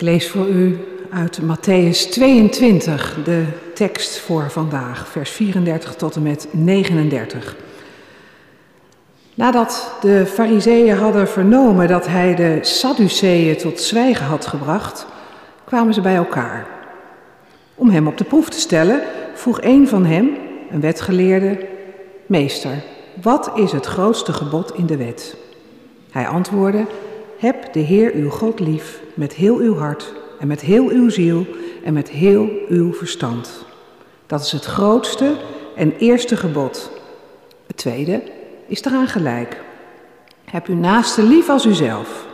Ik lees voor u uit Matthäus 22 de tekst voor vandaag, vers 34 tot en met 39. Nadat de Fariseeën hadden vernomen dat hij de Sadduceeën tot zwijgen had gebracht, kwamen ze bij elkaar. Om hem op de proef te stellen, vroeg een van hem, een wetgeleerde, Meester, wat is het grootste gebod in de wet? Hij antwoordde, heb de Heer uw God lief met heel uw hart en met heel uw ziel en met heel uw verstand. Dat is het grootste en eerste gebod. Het tweede is eraan gelijk. Heb uw naaste lief als uzelf.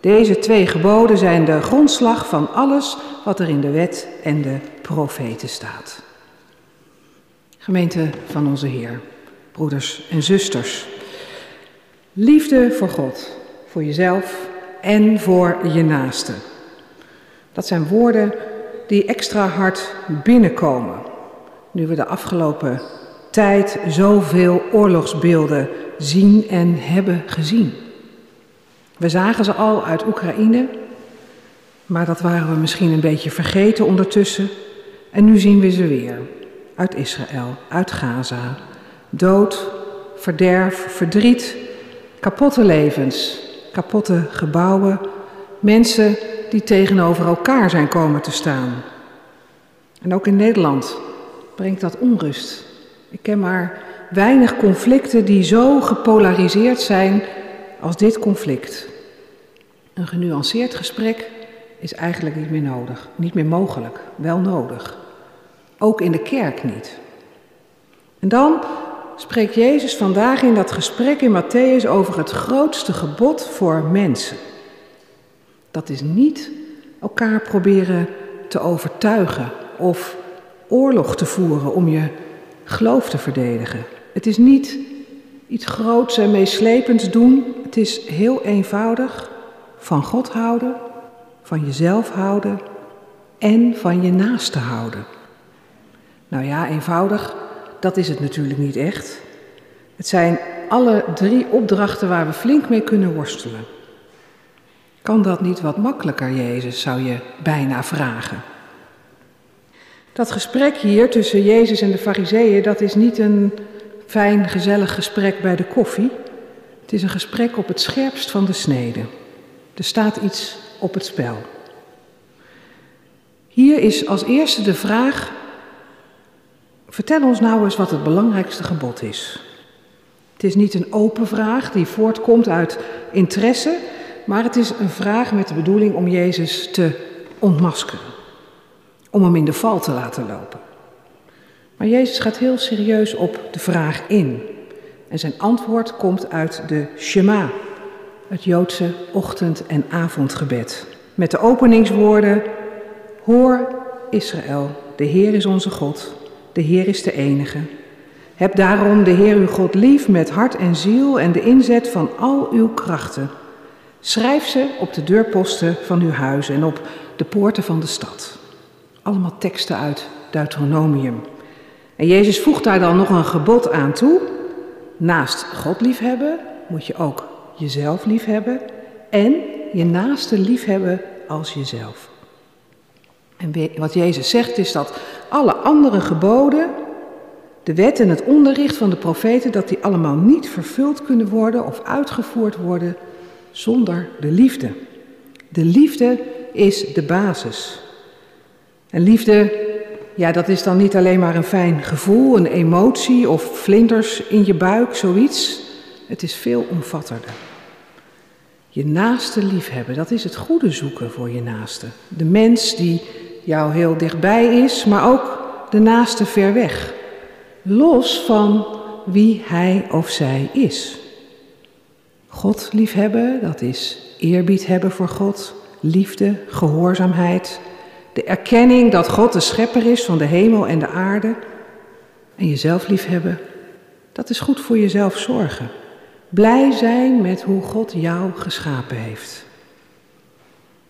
Deze twee geboden zijn de grondslag van alles wat er in de wet en de profeten staat. Gemeente van onze Heer, broeders en zusters. Liefde voor God, voor jezelf en voor je naaste. Dat zijn woorden die extra hard binnenkomen. Nu we de afgelopen tijd zoveel oorlogsbeelden zien en hebben gezien. We zagen ze al uit Oekraïne, maar dat waren we misschien een beetje vergeten ondertussen. En nu zien we ze weer. Uit Israël, uit Gaza. Dood, verderf, verdriet, kapotte levens, kapotte gebouwen, mensen die tegenover elkaar zijn komen te staan. En ook in Nederland brengt dat onrust. Ik ken maar weinig conflicten die zo gepolariseerd zijn als dit conflict. Een genuanceerd gesprek is eigenlijk niet meer nodig, niet meer mogelijk, wel nodig. Ook in de kerk niet. En dan spreekt Jezus vandaag in dat gesprek in Matthäus over het grootste gebod voor mensen. Dat is niet elkaar proberen te overtuigen of oorlog te voeren om je geloof te verdedigen. Het is niet iets groots en meeslepends doen. Het is heel eenvoudig van God houden, van jezelf houden en van je naaste houden. Nou ja, eenvoudig, dat is het natuurlijk niet echt. Het zijn alle drie opdrachten waar we flink mee kunnen worstelen. Kan dat niet wat makkelijker, Jezus, zou je bijna vragen. Dat gesprek hier tussen Jezus en de Fariseeën, dat is niet een fijn, gezellig gesprek bij de koffie. Het is een gesprek op het scherpst van de snede. Er staat iets op het spel. Hier is als eerste de vraag: vertel ons nou eens wat het belangrijkste gebod is. Het is niet een open vraag die voortkomt uit interesse, maar het is een vraag met de bedoeling om Jezus te ontmaskeren, om hem in de val te laten lopen. Maar Jezus gaat heel serieus op de vraag in. En zijn antwoord komt uit de Shema, het Joodse ochtend- en avondgebed. Met de openingswoorden: Hoor Israël, de Heer is onze God, de Heer is de enige. Heb daarom de Heer uw God lief met hart en ziel en de inzet van al uw krachten. Schrijf ze op de deurposten van uw huis en op de poorten van de stad. Allemaal teksten uit Deuteronomium. En Jezus voegt daar dan nog een gebod aan toe. Naast God liefhebben moet je ook jezelf liefhebben en je naaste liefhebben als jezelf. En wat Jezus zegt is dat alle andere geboden, de wet en het onderricht van de profeten, dat die allemaal niet vervuld kunnen worden of uitgevoerd worden zonder de liefde. De liefde is de basis. En liefde, ja, dat is dan niet alleen maar een fijn gevoel, een emotie of vlinders in je buik, zoiets. Het is veel omvattender. Je naaste liefhebben, dat is het goede zoeken voor je naaste. De mens die jou heel dichtbij is, maar ook de naaste ver weg. Los van wie hij of zij is. God liefhebben, dat is eerbied hebben voor God, liefde, gehoorzaamheid, de erkenning dat God de schepper is van de hemel en de aarde. En jezelf liefhebben, dat is goed voor jezelf zorgen. Blij zijn met hoe God jou geschapen heeft.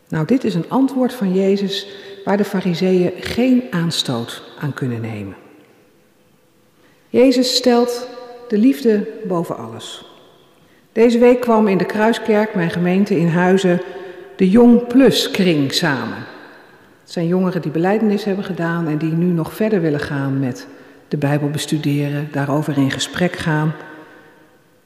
Nou, dit is een antwoord van Jezus waar de fariseeën geen aanstoot aan kunnen nemen. Jezus stelt de liefde boven alles. Deze week kwam in de Kruiskerk, mijn gemeente in Huizen, de Jong Plus kring samen. Het zijn jongeren die beleidenis hebben gedaan en die nu nog verder willen gaan met de Bijbel bestuderen, daarover in gesprek gaan.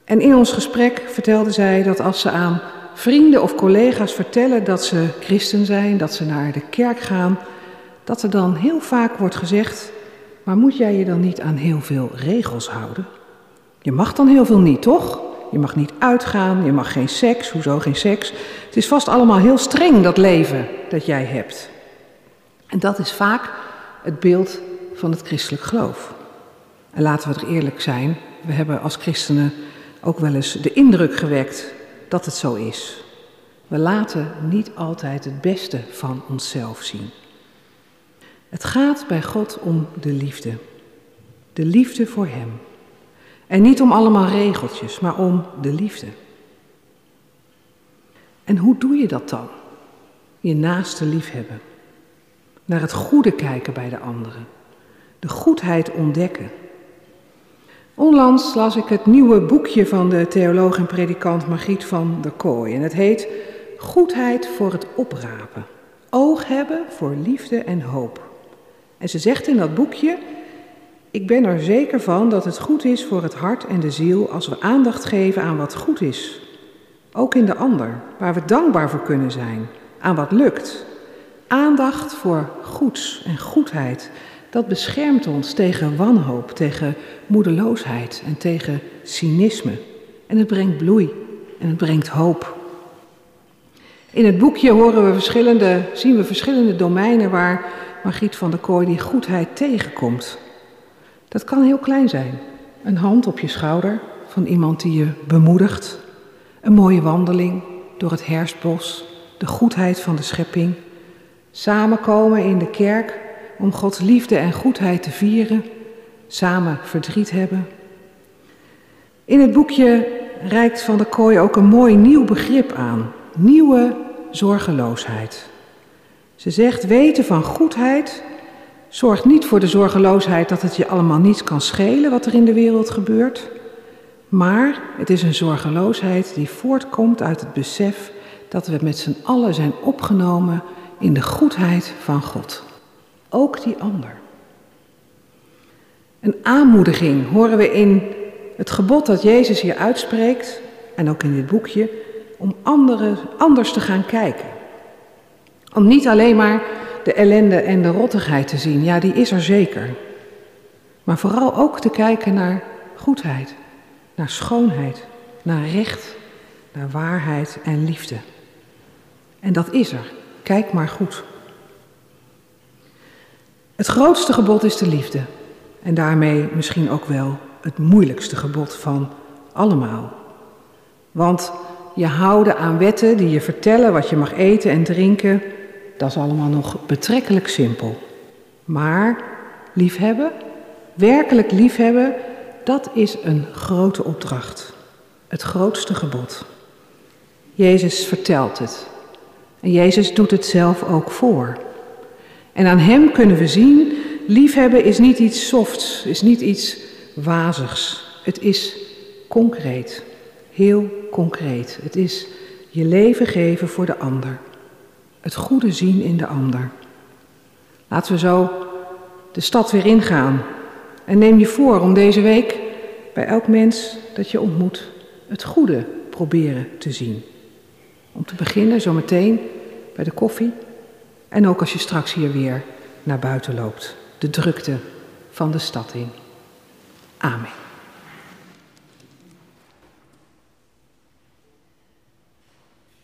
En in ons gesprek vertelde zij dat als ze aan vrienden of collega's vertellen dat ze christen zijn, dat ze naar de kerk gaan, dat er dan heel vaak wordt gezegd: Maar moet jij je dan niet aan heel veel regels houden? Je mag dan heel veel niet, toch? Je mag niet uitgaan, je mag geen seks, hoezo geen seks? Het is vast allemaal heel streng, dat leven dat jij hebt. En dat is vaak het beeld van het christelijk geloof. En laten we er eerlijk zijn, we hebben als christenen ook wel eens de indruk gewekt dat het zo is. We laten niet altijd het beste van onszelf zien. Het gaat bij God om de liefde. De liefde voor Hem. En niet om allemaal regeltjes, maar om de liefde. En hoe doe je dat dan? Je naaste liefhebben. Naar het goede kijken bij de anderen. De goedheid ontdekken. Onlangs las ik het nieuwe boekje van de theoloog en predikant Margriet van der Kooi. En het heet Goedheid voor het oprapen. Oog hebben voor liefde en hoop. En ze zegt in dat boekje: Ik ben er zeker van dat het goed is voor het hart en de ziel als we aandacht geven aan wat goed is. Ook in de ander, waar we dankbaar voor kunnen zijn, aan wat lukt. Aandacht voor goeds en goedheid dat beschermt ons tegen wanhoop, tegen moedeloosheid en tegen cynisme. En het brengt bloei en het brengt hoop. In het boekje horen we verschillende, zien we verschillende domeinen waar Margriet van der Kooi die goedheid tegenkomt. Dat kan heel klein zijn. Een hand op je schouder van iemand die je bemoedigt. Een mooie wandeling door het herfstbos. De goedheid van de schepping. Samenkomen in de kerk om Gods liefde en goedheid te vieren, samen verdriet hebben. In het boekje reikt Van der Kooi ook een mooi nieuw begrip aan, nieuwe zorgeloosheid. Ze zegt weten van goedheid zorgt niet voor de zorgeloosheid dat het je allemaal niets kan schelen wat er in de wereld gebeurt, maar het is een zorgeloosheid die voortkomt uit het besef dat we met z'n allen zijn opgenomen in de goedheid van God ook die ander. Een aanmoediging horen we in het gebod dat Jezus hier uitspreekt, en ook in dit boekje, om anderen, anders te gaan kijken. Om niet alleen maar de ellende en de rottigheid te zien, ja, die is er zeker. Maar vooral ook te kijken naar goedheid, naar schoonheid, naar recht, naar waarheid en liefde. En dat is er. Kijk maar goed. Het grootste gebod is de liefde. En daarmee misschien ook wel het moeilijkste gebod van allemaal. Want je houden aan wetten die je vertellen wat je mag eten en drinken, dat is allemaal nog betrekkelijk simpel. Maar liefhebben, werkelijk liefhebben, dat is een grote opdracht. Het grootste gebod. Jezus vertelt het. En Jezus doet het zelf ook voor. En aan Hem kunnen we zien, liefhebben is niet iets softs, is niet iets wazigs. Het is concreet, heel concreet. Het is je leven geven voor de ander. Het goede zien in de ander. Laten we zo de stad weer ingaan. En neem je voor om deze week bij elk mens dat je ontmoet het goede proberen te zien. Om te beginnen zometeen bij de koffie en ook als je straks hier weer naar buiten loopt, de drukte van de stad in. Amen.